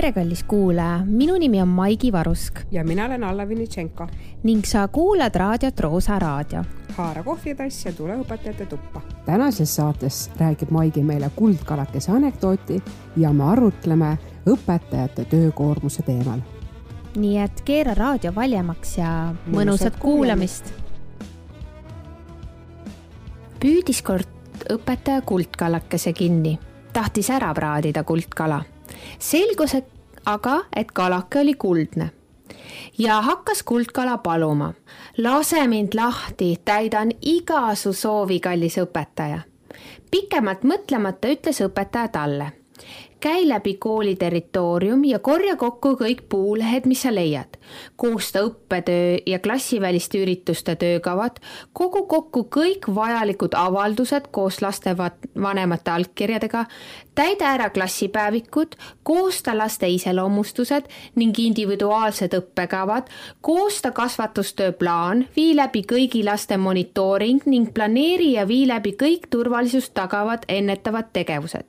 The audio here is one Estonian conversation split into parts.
tere, kallis kuulaja, minu nimi on Maigi Varusk ja mina olen Alla Vinitšenko. ning sa kuulad raadiot Roosa Raadio. haara kohvitass ja tule õpetajate tuppa. tänases saates räägib Maigi meile kuldkalakese anekdooti ja me arutleme õpetajate töökoormuse teemal. nii et keera raadio valjemaks ja mõnusat kuulamist. püüdis kord õpetaja kuldkalakese kinni, tahtis ära praadida kuldkala selgus aga, et kalake oli kuldne ja hakkas kuldkala paluma. lase mind lahti, täidan iga su soovi, kallis õpetaja. pikemalt mõtlemata ütles õpetaja talle. Käi läbi kooli territoorium ja korja kokku kõik puulehed, mis sa leiad koosta õppetöö ja klassiväliste ürituste töökavad, kogu kokku kõik vajalikud avaldused koos laste vanemate allkirjadega, täida ära klassipäevikud, koosta laste iseloomustused ning individuaalsed õppekavad, koosta kasvatustöö plaan, vii läbi kõigi laste monitooring ning planeeri ja vii läbi kõik turvalisust tagavad ennetavad tegevused.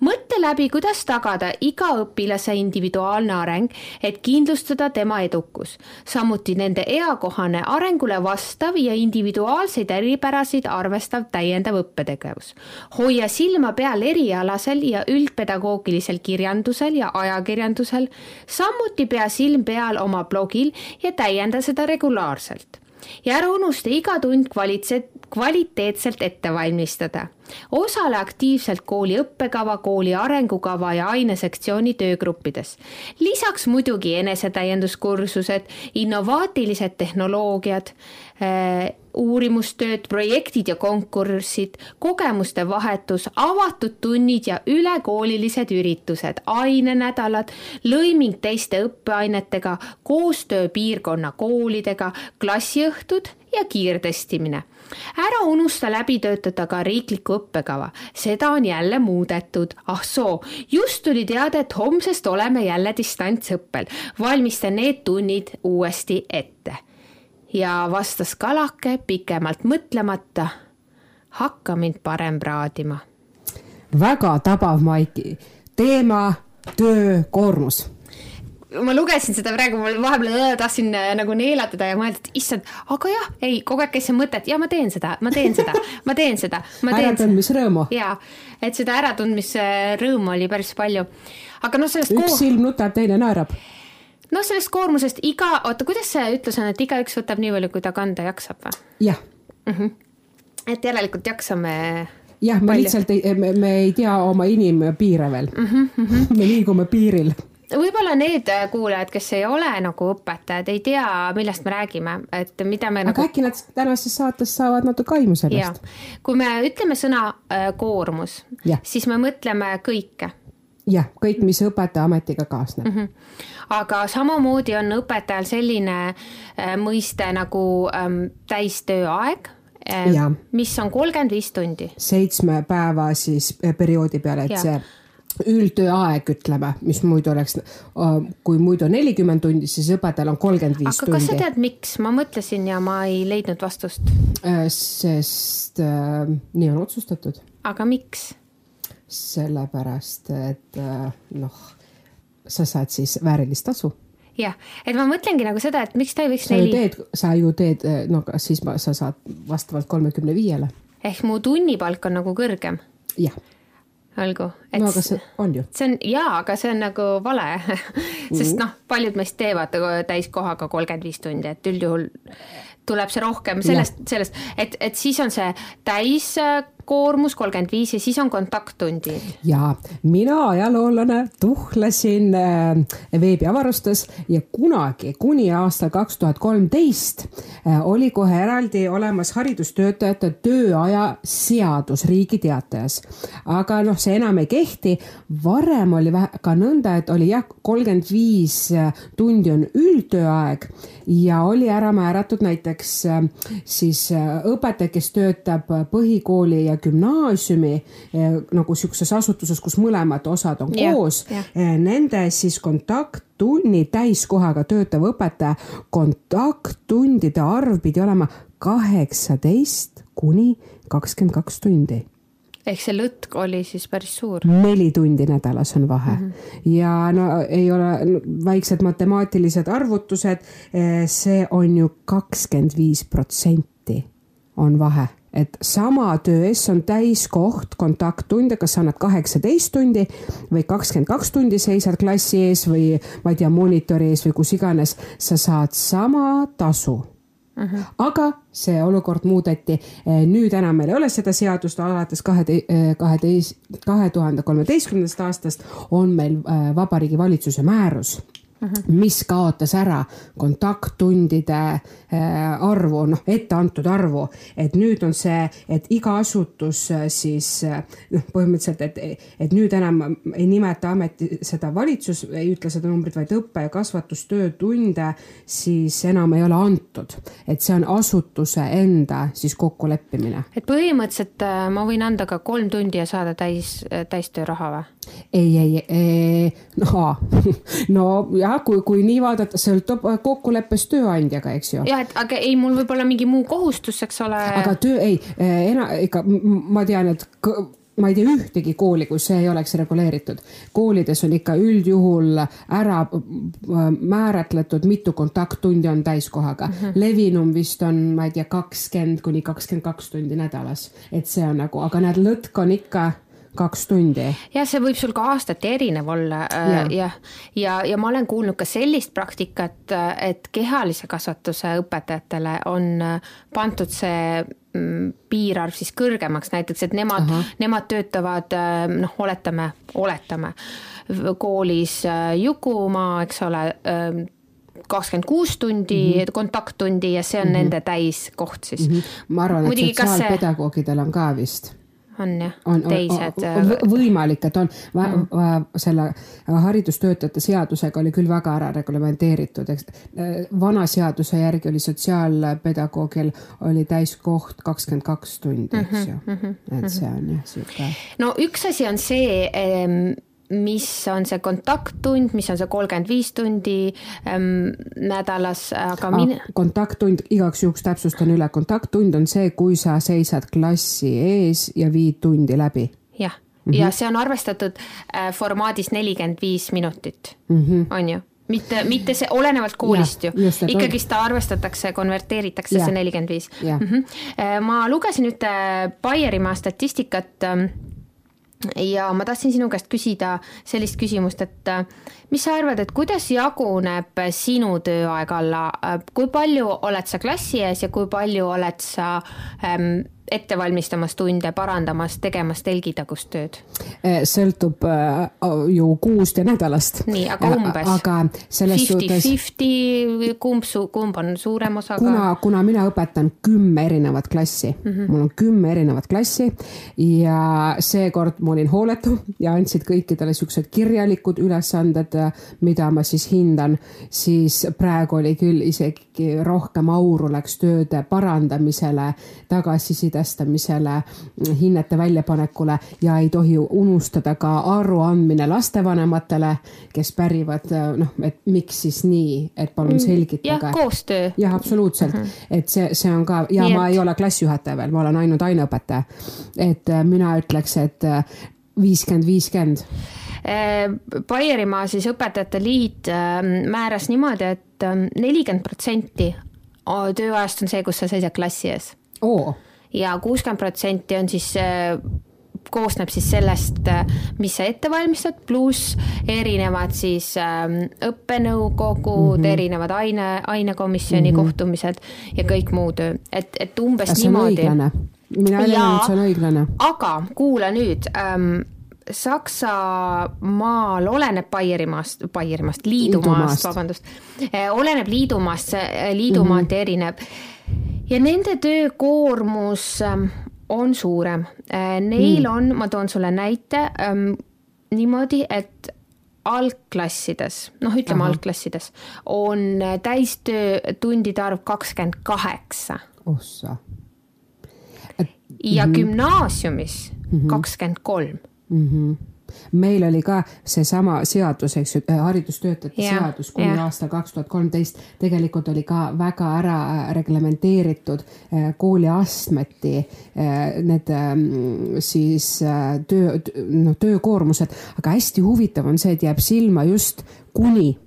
mõtle läbi, kuidas tagada iga õpilase individuaalne areng, et kindlustada tema edu edukus, samuti nende eakohane arengule vastav ja individuaalseid eripärasid arvestav täiendav õppetegevus. hoia silma peal erialasel ja üldpedagoogilisel kirjandusel ja ajakirjandusel, samuti pea silm peal oma blogil ja täienda seda regulaarselt. Ja ära unusta iga tund kvaliteet, kvaliteetselt ette valmistada. osale aktiivselt kooli õppekava, kooli arengukava ja ainesektsiooni töögruppides. lisaks muidugi enesetäienduskursused, innovaatilised tehnoloogiad äh,, uurimustööd, projektid ja konkursid, kogemuste vahetus, avatud tunnid ja ülekoolilised üritused, ainenädalad, lõiming teiste õppeainetega, koostöö piirkonna koolidega, klassiõhtud ja kiirtestimine. Ära unusta läbi töötada ka riiklikku õppekava, seda on jälle muudetud. ah soo, just tuli teade, et homsest oleme jälle distantsõppel. valmista need tunnid uuesti ette ja vastas kalake pikemalt mõtlemata. hakka mind parem praadima. väga tabav, Maiki. teema töökoormus ma lugesin seda praegu, ma vahepeal tahtsin äh, nagu neelatada ja mõelda, et issand, aga jah, ei, kogu aeg käis see mõte, et ja ma teen seda, ma teen seda, ma teen seda. äratundmisrõõmu. ja, et seda äratundmisrõõmu oli päris palju. aga noh, sellest. üks silm nutab, teine naerab noh, sellest koormusest iga, oota, kuidas see ütlus on, et igaüks võtab nii palju, kui ta kanda jaksab või? jah mm. -hmm. et järelikult jaksame jah, me palju. lihtsalt ei, me, me ei tea oma inimpiire veel mm. -hmm. me liigume piiril võib-olla need kuulajad, kes ei ole nagu õpetajad, ei tea, millest me räägime, et mida me aga nagu. äkki nad tänases saates saavad natuke aimu sellest. kui me ütleme sõna äh, koormus, siis me mõtleme kõike jah, kõik, mis õpetajaametiga kaasneb mm. -hmm. aga samamoodi on õpetajal selline äh, mõiste nagu ähm, täistööaeg äh,, mis on kolmkümmend viis tundi. seitsme päeva siis äh, perioodi peale, et ja. see üldtööaeg, ütleme, mis muidu oleks, äh, kui muidu nelikümmend tundi, siis õpetajal on kolmkümmend viis tundi. aga kas sa tead, miks? ma mõtlesin ja ma ei leidnud vastust. Äh, sest äh, nii on otsustatud. aga miks? sellepärast, et äh, noh, sa saad siis väärilist tasu jah, et ma mõtlengi nagu seda, et miks ta ei võiks sa neli. sa ju teed, no siis ma, sa saad vastavalt kolmekümne viiele. ehk mu tunnipalk on nagu kõrgem. jah. Olgu. no aga see on ju. see on jaa, aga see on nagu vale sest noh, paljud meist teevad täiskohaga kolmkümmend viis tundi, et üldjuhul tuleb see rohkem sellest, sellest, et, et siis on see täis koormus kolmkümmend viis ja siis on kontakttundid. ja mina ajaloolane tuhlesin äh, veebiavarustes ja kunagi kuni aasta kaks tuhat kolmteist äh, oli kohe eraldi olemas haridustöötajate tööaja seadus Riigi Teatajas. aga noh, see enam ei kehti. varem oli ka nõnda, et oli jah, kolmkümmend viis äh, tundi on üldtööaeg ja oli ära määratud näiteks siis õpetaja, kes töötab põhikooli ja gümnaasiumi eh, nagu sihukeses asutuses, kus mõlemad osad on ja, koos, eh, nende siis kontakttunni täiskohaga töötav õpetaja, kontakttundide arv pidi olema kaheksateist kuni kakskümmend kaks tundi ehk see lõtk oli siis päris suur. neli tundi nädalas on vahe mm -hmm. ja no ei ole no, väiksed matemaatilised arvutused, see on ju kakskümmend viis protsenti on vahe et sama töö eest on täiskoht kontakttunde, kas sa annad kaheksateist tundi või kakskümmend kaks tundi seisad klassi ees või ma ei tea, monitori ees või kus iganes, sa saad sama tasu Uh -huh. aga see olukord muudeti, nüüd enam meil ei ole seda seadust, alates kahe, kaheteist, kahe tuhande kolmeteistkümnendast aastast on meil äh, Vabariigi Valitsuse määrus. Mis kaotas ära kontakttundide äh, arvu, noh, etteantud arvu, et nüüd on see, et iga asutus äh, siis äh, noh, põhimõtteliselt, et, et nüüd enam ei nimeta ameti seda valitsus, ei ütle seda numbrit, vaid õppe- ja kasvatustöötunde siis enam ei ole antud, et see on asutuse enda siis kokkuleppimine. et põhimõtteliselt ma võin anda ka kolm tundi ja saada täis, täistööraha või? ei, ei, ei, no, no jah, kui, kui nii vaadata, sõltub kokkuleppest tööandjaga, eks ju. jah, et aga ei, mul võib olla mingi muu kohustus, eks ole. aga töö, ei, ena-, ikka ma tean, et ma ei tea ühtegi kooli, kus see ei oleks reguleeritud. koolides on ikka üldjuhul ära määratletud, mitu kontakttundi on täiskohaga mm. -hmm. levinum vist on, ma ei tea, kakskümmend kuni kakskümmend kaks tundi nädalas, et see on nagu, aga näed, lõtk on ikka kaks tundi. jah, see võib sul ka aastati erinev olla äh, jah, ja, ja, ja ma olen kuulnud ka sellist praktikat, äh, et kehalise kasvatuse õpetajatele on äh, pandud see mm, piirarv siis kõrgemaks, näiteks et nemad, nemad töötavad noh, oletame, oletame koolis Jukumaa, eks ole kakskümmend kuus tundi mm -hmm. kontakttundi ja see on mm -hmm. nende täiskoht siis mm. -hmm. ma arvan, et sotsiaalpedagoogidel on ka vist on jah, teised. Äh, võimalik, et on mm. selle haridustöötajate seadusega oli küll väga ära reglementeeritud, eks. vana seaduse järgi oli sotsiaalpedagoogil oli täiskoht kakskümmend kaks tundi, eks ju mm. -hmm. et see on jah sihuke. no üks asi on see mis on see kontakttund, mis on see kolmkümmend viis tundi ähm, nädalas, aga ah, min-. kontakttund, igaks juhuks täpsustan üle, kontakttund on see, kui sa seisad klassi ees ja viid tundi läbi. jah mm, -hmm. ja see on arvestatud äh, formaadis nelikümmend viis minutit mm, -hmm. on ju mitte, mitte see, olenevalt koolist ja, ju, ikkagist ta arvestatakse, konverteeritakse ja. see nelikümmend viis. Mhm. Äh, ma lugesin ühte Baierimaa statistikat ähm, ja ma tahtsin sinu käest küsida sellist küsimust, et äh, mis sa arvad, et kuidas jaguneb sinu tööaeg alla, äh, kui palju oled sa klassi ees ja kui palju oled sa ähm, ette valmistamas tunde, parandamas, tegemas telgitagust tööd? Eh, sõltub äh, ju kuust ja nädalast. nii, aga umbes? aga selles 50, suhtes. Fifty, kumb su-, kumb on suurem osa? kuna, kuna mina õpetan kümme erinevat klassi mm, -hmm. mul on kümme erinevat klassi ja seekord ma olin hooletu ja andsid kõikidele siuksed kirjalikud ülesanded, mida ma siis hindan, siis praegu oli küll isegi rohkem auru läks tööde parandamisele, tagasiside mõtestamisele, hinnete väljapanekule ja ei tohi unustada ka aruandmine lastevanematele, kes pärivad noh, et miks siis nii, et palun mm, selgitage. jah, koostöö. jah, absoluutselt mm, -hmm. et see, see on ka ja nii ma et... ei ole klassijuhataja veel, ma olen ainult aineõpetaja. et äh, mina ütleks, et äh, viiskümmend, viiskümmend äh, Baierimaa siis Õpetajate Liit määras niimoodi et, et nelikümmend protsenti tööajast on see, kus sa seisad klassi ees oh ja kuuskümmend protsenti on siis äh, koosneb siis sellest, äh, mis sa ette valmistad, pluss erinevad siis ähm, õppenõukogud mm, -hmm. erinevad aine, ainekomisjoni mm -hmm. kohtumised ja kõik muu töö, et, et umbes ja niimoodi. mina leian, et see on õiglane. aga kuula nüüd ähm,, Saksamaal oleneb Baierimaast, Baierimaast, Liidumaast, vabandust, äh, oleneb Liidumaast, liidumaalt mm -hmm. erineb ja nende töökoormus ähm, on suurem. Äh, neil mm. on, ma toon sulle näite ähm, niimoodi, et algklassides, noh, ütleme Aha. algklassides on äh, täistöötundide arv kakskümmend kaheksa. ossa. ja gümnaasiumis mhm. kakskümmend kolm. Mhm. meil oli ka seesama seadus, eks ju, haridustöötajate Jah, seadus kuni jah. aastal kaks tuhat kolmteist tegelikult oli ka väga ära reglementeeritud äh, kooliastmeti äh, need ähm, siis äh, töö, noh, töökoormused, aga hästi huvitav on see, et jääb silma just kuni,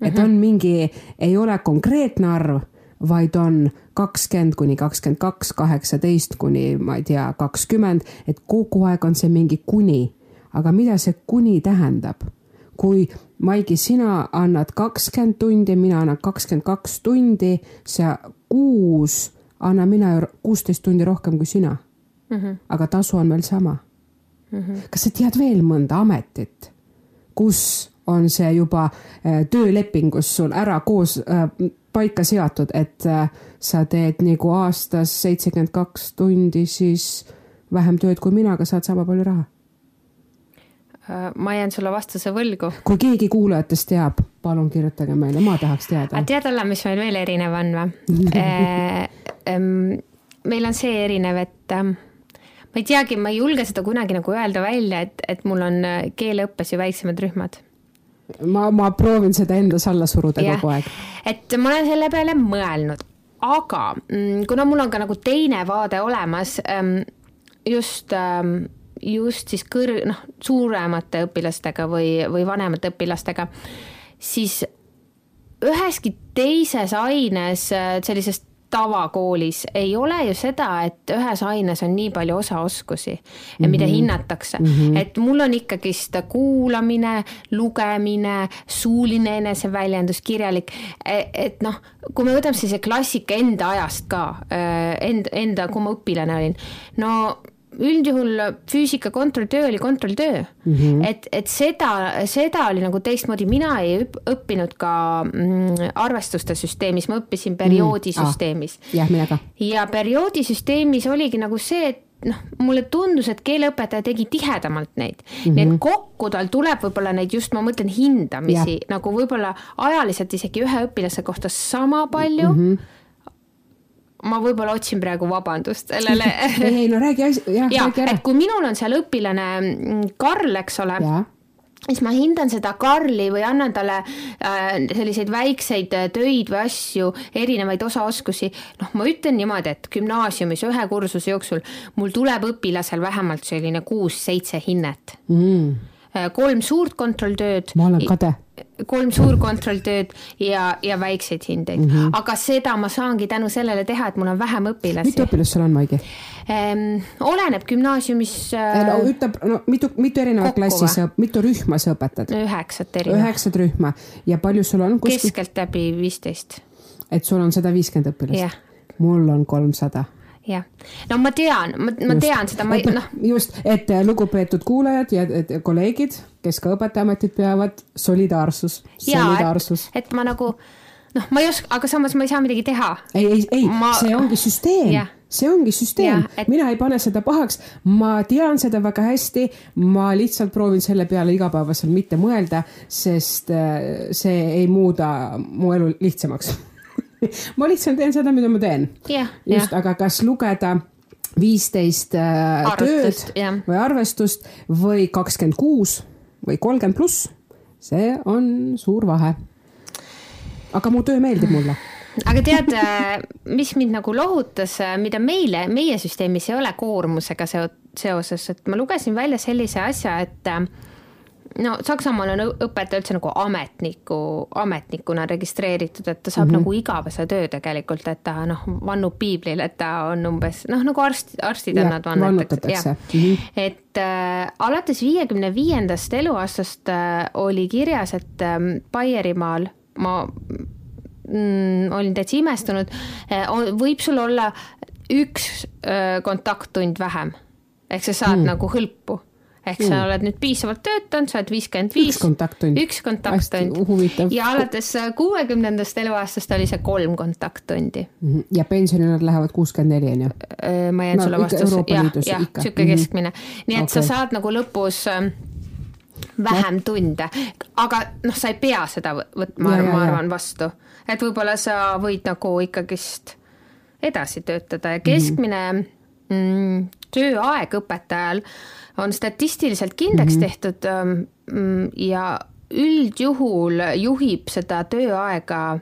et on mingi, ei ole konkreetne arv vaid on kakskümmend kuni kakskümmend kaks, kaheksateist kuni ma ei tea, kakskümmend, et kogu aeg on see mingi kuni. Aga mida see kuni tähendab? kui Maigi, sina annad kakskümmend tundi, mina annan kakskümmend kaks tundi, sa kuus, annan mina kuusteist tundi rohkem kui sina mm. -hmm. aga tasu on meil sama mm. -hmm. kas sa tead veel mõnda ametit, kus on see juba äh, töölepingus sul ära koos äh, paika seatud, et äh, sa teed nagu aastas seitsekümmend kaks tundi, siis vähem tööd kui mina, aga saad sama palju raha. Äh, ma jään sulle vastuse võlgu. kui keegi kuulajatest teab, palun kirjutage meile, ma tahaks teada. tead, Alla, mis meil veel erinev on või? meil on see erinev, et ähm, ma ei teagi, ma ei julge seda kunagi nagu öelda välja, et, et mul on äh, keeleõppes ju väiksemad rühmad ma, ma proovin seda endas alla suruda Jah. kogu aeg. et ma olen selle peale mõelnud, aga mm, kuna mul on ka nagu teine vaade olemas, just, just siis kõr-, noh, suuremate õpilastega või, või vanemate õpilastega, siis üheski teises aines äh, sellisest tavakoolis ei ole ju seda, et ühes aines on nii palju osaoskusi mm, -hmm. mida hinnatakse mm, -hmm. et mul on ikkagist kuulamine, lugemine, suuline eneseväljendus, kirjalik, et noh, kui me võtame sellise klassika enda ajast ka, enda, enda, kui ma õpilane olin, no üldjuhul füüsika kontrolltöö oli kontrolltöö mm. -hmm. et, et seda, seda oli nagu teistmoodi, mina ei õp- õppinud ka mm, arvestuste süsteemis, ma õppisin perioodisüsteemis mm.. jah, mina ka. ja perioodisüsteemis oligi nagu see, et noh, mulle tundus, et keeleõpetaja tegi tihedamalt neid mm, -hmm. nii et kokku tal tuleb võib-olla neid just, ma mõtlen hindamisi ja. nagu võib-olla ajaliselt isegi ühe õpilase kohta sama palju mm. -hmm ma võib-olla otsin praegu vabandust sellele ei, no räägi asja, jah ja, räägi ära. et kui minul on seal õpilane mm, Karl, eks ole, siis ma hindan seda Karli või annan talle äh, selliseid väikseid äh, töid või asju, erinevaid osaoskusi. noh, ma ütlen niimoodi, et gümnaasiumis ühe kursuse jooksul mul tuleb õpilasel vähemalt selline kuus-seitse hinnet mm.. Kolm suurt kontrolltööd. ma olen kade kolm suurkontrolltööd ja, ja väikseid hindeid mm, -hmm. aga seda ma saangi tänu sellele teha, et mul on vähem õpilasi. mitu õpilast sul on, Maigi ehm,? oleneb gümnaasiumis äh,. no ütleb, no mitu, mitu erinevat klassi sa, mitu rühma sa õpetad? üheksat erinevat. üheksat rühma ja palju sul on kuskil...? keskeltläbi viisteist. et sul on sada viiskümmend õpilast yeah.? mul on kolmsada jah, no ma tean, ma, ma tean seda, ma noh. just, et lugupeetud kuulajad ja et kolleegid, kes ka õpetajaametit peavad, solidaarsus, solidaarsus. et ma nagu noh, ma ei oska, aga samas ma ei saa midagi teha. ei, ei, ei ma..., see ongi süsteem. Yeah see ongi süsteem, et... mina ei pane seda pahaks, ma tean seda väga hästi, ma lihtsalt proovin selle peale igapäevaselt mitte mõelda, sest äh, see ei muuda mu elu lihtsamaks ma lihtsalt teen seda, mida ma teen. just, aga kas lugeda viisteist äh, tööd jah. või arvestust või kakskümmend kuus või kolmkümmend pluss, see on suur vahe. aga mu töö meeldib mulle aga tead, äh, mis mind nagu lohutas, äh, mida meile, meie süsteemis ei ole koormusega seoses, et ma lugesin välja sellise asja, et no Saksamaal on õpetaja üldse nagu ametniku, ametnikuna registreeritud, et ta saab mm -hmm. nagu igavese töö tegelikult, et ta noh, vannub piiblile, et ta on umbes noh, nagu arst, arstid on nad vannetakse. Mm -hmm. et äh, alates viiekümne viiendast eluaastast äh, oli kirjas, et äh, Baierimaal ma mm, olin täitsa imestunud äh,, võib sul olla üks äh, kontakttund vähem ehk sa saad mm. nagu hõlpu ehk mm. sa oled nüüd piisavalt töötanud, sa oled viiskümmend viis. üks kontakttund. üks kontakttund. ja alates kuuekümnendast eluaastast oli see kolm kontakttundi. -hmm. ja pensionile nad lähevad kuuskümmend neli, on ju? ma jään no, sulle vastuse, jah, jah, sihuke keskmine. nii et okay. sa saad nagu lõpus ähm, vähem tunde, aga noh, sa ei pea seda võtma, ma arvan, vastu. et võib-olla sa võid nagu ikkagist edasi töötada ja keskmine mm -hmm mm, tööaeg õpetajal on statistiliselt kindlaks mm -hmm. tehtud mm, ja üldjuhul juhib seda tööaega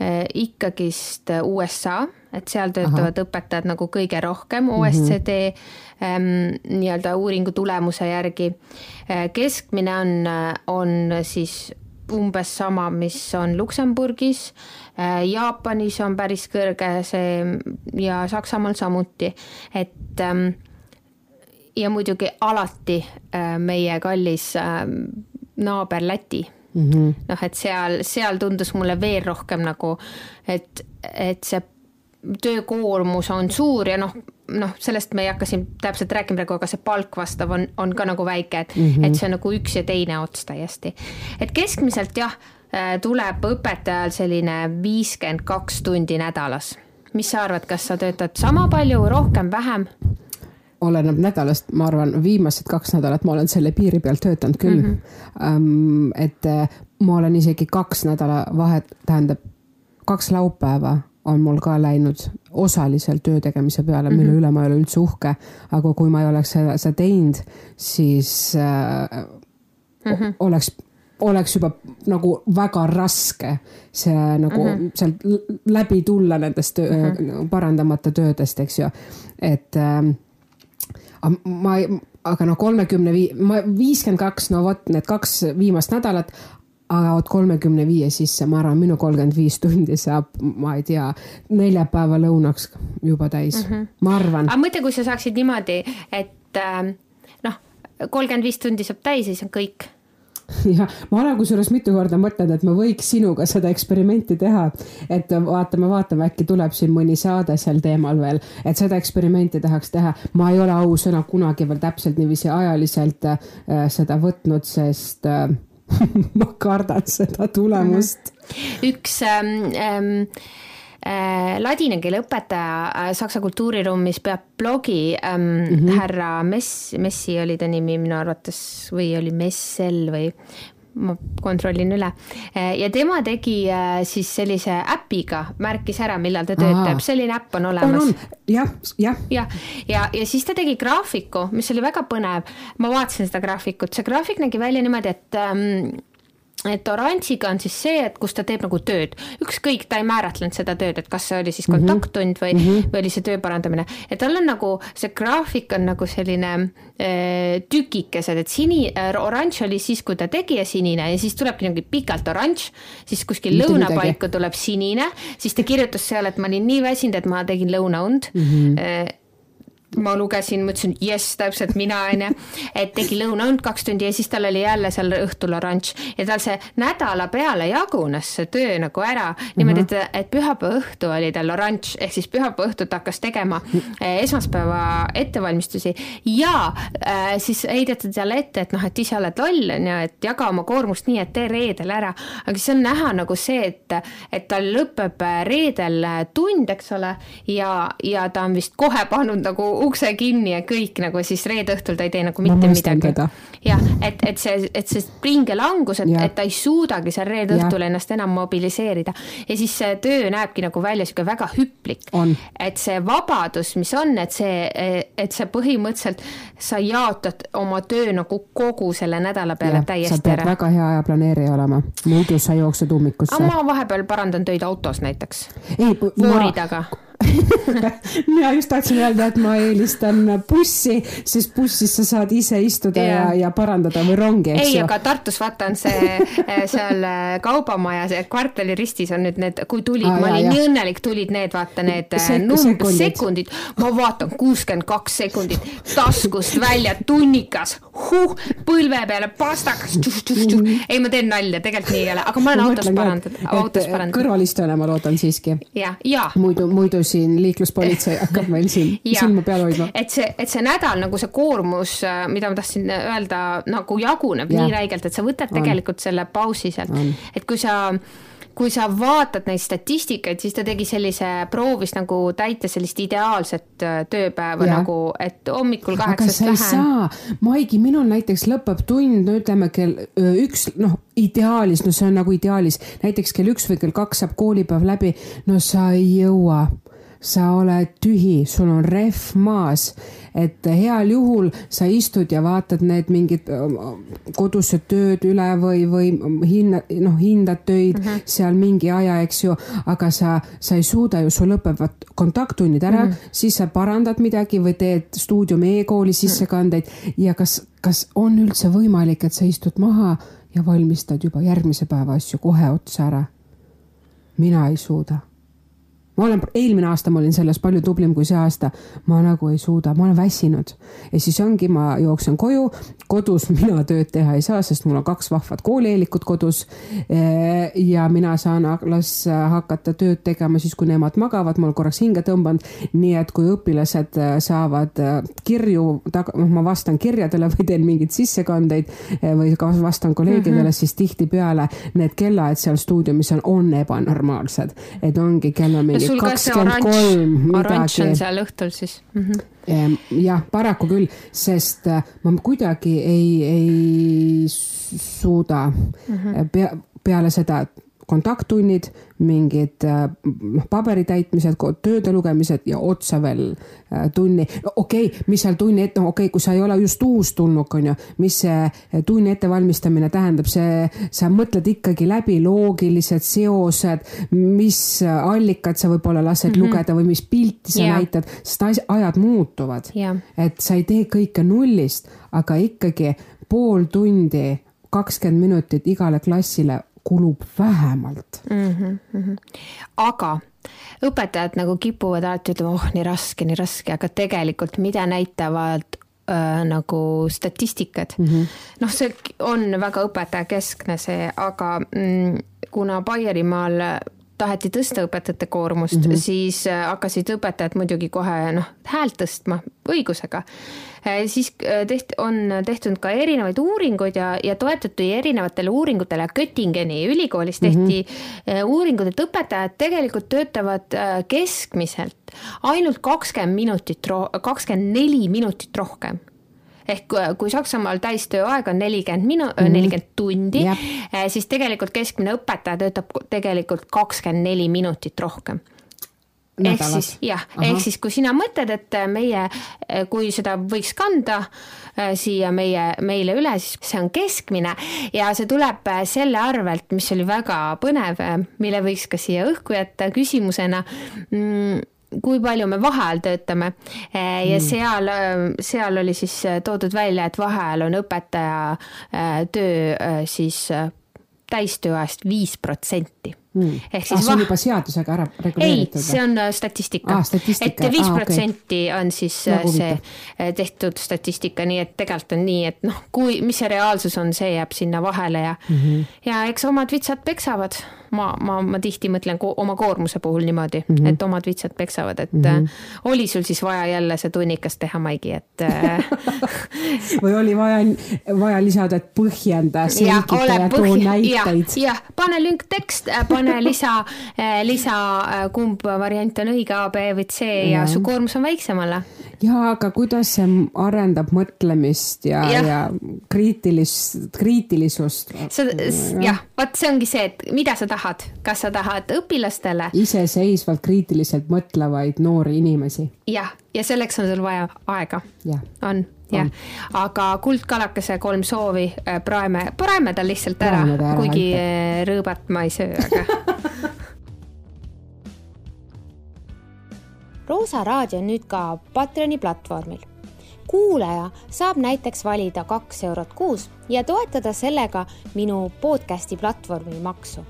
eh, ikkagist USA, et seal töötavad Aha. õpetajad nagu kõige rohkem OSCD mm -hmm. ähm, nii-öelda uuringu tulemuse järgi. Eh, keskmine on, on siis umbes sama, mis on Luksemburgis, äh, Jaapanis on päris kõrge see ja Saksamaal samuti, et ähm, ja muidugi alati äh, meie kallis ähm, naaber Läti. Mm -hmm. noh, et seal, seal tundus mulle veel rohkem nagu, et, et see töökoormus on suur ja noh, noh, sellest me ei hakka siin täpselt rääkima praegu, aga see palk vastav on, on ka nagu väike, et mm, -hmm. et see on nagu üks ja teine ots täiesti. et keskmiselt jah, äh, tuleb õpetajal selline viiskümmend kaks tundi nädalas. mis sa arvad, kas sa töötad sama palju, rohkem, vähem? oleneb nädalast, ma arvan, viimased kaks nädalat ma olen selle piiri peal töötanud küll mm. -hmm. Et äh, ma olen isegi kaks nädalavahet, tähendab kaks laupäeva on mul ka läinud osaliselt töö tegemise peale, mille mm -hmm. üle ma ei ole üldse uhke. aga kui ma ei oleks seda, seda teinud, siis äh, mm -hmm. oleks, oleks juba nagu väga raske see nagu mm -hmm. sealt läbi tulla nendest töö, mm -hmm. parandamata töödest, eks ju. et äh, ma, aga noh, kolmekümne viie, ma viiskümmend kaks, no vot need kaks viimast nädalat aga vot kolmekümne viie sisse, ma arvan, minu kolmkümmend viis tundi saab, ma ei tea, neljapäeva lõunaks juba täis mm, -hmm. ma arvan. aga mõtle, kui sa saaksid niimoodi, et äh, noh, kolmkümmend viis tundi saab täis ja siis on kõik jah, ma olen kusjuures mitu korda mõtelnud, et ma võiks sinuga seda eksperimenti teha, et vaatame, vaatame, äkki tuleb siin mõni saade sel teemal veel, et seda eksperimenti tahaks teha. ma ei ole ausõna kunagi veel täpselt niiviisi ajaliselt äh, seda võtnud, sest äh, ma kardan seda tulemust. -hmm. üks ähm, ähm, äh, ladina keele õpetaja äh, Saksa kultuuriruumis peab blogi ähm, mm -hmm. härra Mess, Messi oli ta nimi minu arvates või oli Messel või ma kontrollin üle. Eh, ja tema tegi eh, siis sellise äpiga, märkis ära, millal ta töötab, selline äpp on olemas. jah, jah. ja, ja, ja siis ta tegi graafiku, mis oli väga põnev. ma vaatasin seda graafikut, see graafik nägi välja niimoodi, et ähm, et oranžiga on siis see, et kus ta teeb nagu tööd, ükskõik, ta ei määratlenud seda tööd, et kas see oli siis mhm. kontakttund või mm, -hmm. või oli see töö parandamine, et tal on nagu see graafik on nagu selline äh, tükikesed, et sini äh,, oranž oli siis, kui ta tegi ja sinine ja siis tulebki niimoodi pikalt oranž, siis kuskil lõunapaiku tuleb sinine, siis ta kirjutas seal, et ma olin nii väsinud, et ma tegin lõunaund mm. -hmm. Ma lugesin, mõtlesin jess, täpselt mina onju, et tegi lõunaund kaks tundi ja siis tal oli jälle seal õhtul oranž. Ja tal see nädala peale jagunes see töö nagu ära. Niimoodi, et, et pühapäeva õhtu oli tal oranž. Ehk siis pühapäeva õhtut hakkas tegema eh, esmaspäeva ettevalmistusi. Ja äh, siis heideti talle ette, et noh, et ise oled loll onju, et jaga oma koormust nii, et tee reedel ära, aga siis on näha nagu see, et, et tal lõpeb reedel tund, eks ole, ja, ja ta on vist kohe pannud nagu ukse kinni ja kõik nagu siis reede õhtul ta ei tee nagu mitte midagi. jah, et, et see, et see pingelangus, et, et ta ei suudagi seal reede õhtul ennast enam mobiliseerida ja siis see töö näebki nagu välja sihuke väga hüplik. et see vabadus, mis on, et see, et see põhimõtteliselt sa jaotad oma töö nagu kogu selle nädala peale ja, täiesti ära. sa pead väga hea ajaplaneerija olema, muidu sa jooksed ummikusse. ma vahepeal parandan töid autos näiteks. voori taga mina just tahtsin öelda, et ma eelistan bussi, sest bussis sa saad ise istuda yeah. ja, ja parandada või rongi, eks ei, aga Tartus vaata on see eh, seal eh, kaubamaja, see kvartali ristis on nüüd need, kui tulid ah,, ma olin nii õnnelik, tulid need, vaata need eh, Sek numb, sekundid. sekundid, ma vaatan kuuskümmend kaks sekundit taskust välja, tunnikas, huh, põlve peale pastakas, ei, ma teen nalja, tegelikult nii ei ole, aga ma olen ma autos parandanud, autos parandanud. kõrvalistujana ma loodan siiski. ja, ja. muidu, muidu siin liikluspolitsei hakkab meil siin silma peal hoidma. et see, et see nädal nagu see koormus, äh, mida ma tahtsin öelda, nagu jaguneb ja. nii räigelt, et sa võtad on. tegelikult selle pausi sealt, et kui sa kui sa vaatad neid statistikaid, siis ta tegi sellise, proovis nagu täita sellist ideaalset äh, tööpäeva ja. nagu, et hommikul kaheksast lähen. Maigi, minul näiteks lõpeb tund, no ütleme kell üks, noh, ideaalis, no see on nagu ideaalis, näiteks kell üks või kell kaks saab koolipäev läbi, no sa ei jõua sa oled tühi, sul on rehv maas, et heal juhul sa istud ja vaatad need mingid kodused tööd üle või, või hinna, noh, hindad töid mm -hmm. seal mingi aja, eks ju, aga sa, sa ei suuda ju, sul lõpevad kontakttunnid ära mm, -hmm. siis sa parandad midagi või teed stuudiumi e-kooli sissekandeid ja kas, kas on üldse võimalik, et sa istud maha ja valmistad juba järgmise päeva asju kohe otsa ära? mina ei suuda ma olen, eelmine aasta ma olin selles palju tublim kui see aasta. ma nagu ei suuda, ma olen väsinud ja siis ongi, ma jooksen koju, kodus mina tööd teha ei saa, sest mul on kaks vahvat koolieelikut kodus. ja mina saan alles hakata tööd tegema siis, kui nemad magavad, ma olen korraks hinge tõmbanud. nii et kui õpilased saavad kirju, noh, ma vastan kirjadele või teen mingeid sissekandeid või ka vastan kolleegidele mm, -hmm. siis tihtipeale need kellaajad seal stuudiumis on, on ebanormaalsed, et ongi kell on mingi sul ka see oranž, oranž on seal õhtul siis mm? -hmm. jah, paraku küll, sest äh, ma kuidagi ei, ei suuda mm -hmm. pea, peale seda, et kontakttunnid, mingid noh, paberi täitmised, tööde lugemised ja otsa veel äh, tunni. okei okay,, mis seal tunni ette, no okei okay,, kui sa ei ole just uustulnuk, on ju, mis see äh, tunni ettevalmistamine tähendab, see, sa mõtled ikkagi läbi loogilised seosed, mis allikad sa võib-olla lased mm -hmm. lugeda või mis pilti sa yeah. näitad, sest ajad muutuvad yeah.. et sa ei tee kõike nullist, aga ikkagi pool tundi kakskümmend minutit igale klassile kulub vähemalt mm. -hmm, mm -hmm. aga õpetajad nagu kipuvad alati ütlema, oh nii raske, nii raske, aga tegelikult mida näitavad äh, nagu statistikad mm -hmm.. noh, see on väga õpetajakeskne see, aga mm, kuna Baierimaal taheti tõsta õpetajate koormust mm, -hmm. siis äh, hakkasid õpetajad muidugi kohe noh, häält tõstma õigusega. Äh, siis äh, teht-, on tehtud ka erinevaid uuringuid ja, ja toetuti erinevatele uuringutele. Göttingeni ülikoolis tehti mm -hmm. uuringud, et õpetajad tegelikult töötavad keskmiselt ainult kakskümmend minutit, kakskümmend neli minutit rohkem ehk kui Saksamaal täistööaeg on nelikümmend minu-, mhm. nelikümmend tundi, eh, siis tegelikult keskmine õpetaja töötab tegelikult kakskümmend neli minutit rohkem. Ehk siis jah, ehk siis kui sina mõtled, et meie, kui seda võiks kanda äh, siia meie, meile üle, siis see on keskmine. Ja see tuleb selle arvelt, mis oli väga põnev, mille võiks ka siia õhku jätta küsimusena mm, kui palju me vaheajal töötame eh, ja mm. seal, eh, seal oli siis eh, toodud välja, et vaheajal on õpetaja töö siis täistööajast viis protsenti mm.. ehk siis ah, see on juba seadusega ära reguleeritud? ei, see on statistika ah,. et viis protsenti okay. on siis nagu see huvitav. tehtud statistika, nii et tegelikult on nii, et noh, kui, mis see reaalsus on, see jääb sinna vahele ja mm, -hmm. ja eks omad vitsad peksavad ma, ma, ma tihti mõtlen ko oma koormuse puhul niimoodi mm, -hmm. et omad vitsad peksavad, et mm -hmm. oli sul siis vaja jälle see tunnikas teha, Maigi, et äh, või oli vaja, vaja lisada, et põhjenda, selgita ja, too näiteid. jah, pane lünk tekst, äh, pane lisa, lisa, kumb variant on õige, A, B või C ja, ja su koormus on väiksem alla ja aga kuidas see arendab mõtlemist ja, ja., ja kriitilist, kriitilisust? jah, vot see ongi see, et mida sa tahad, kas sa tahad õpilastele. iseseisvalt kriitiliselt mõtlevaid noori inimesi. jah, ja selleks on sul vaja aega. on jah, aga kuldkalakese kolm soovi äh, praeme, praeme tal lihtsalt ära, kuigi äh, rõõbat ma ei söö, aga Roosa raadio on nüüd ka Patreoni platvormil. kuulaja saab näiteks valida kaks eurot kuus ja toetada sellega minu podcasti platvormi maksu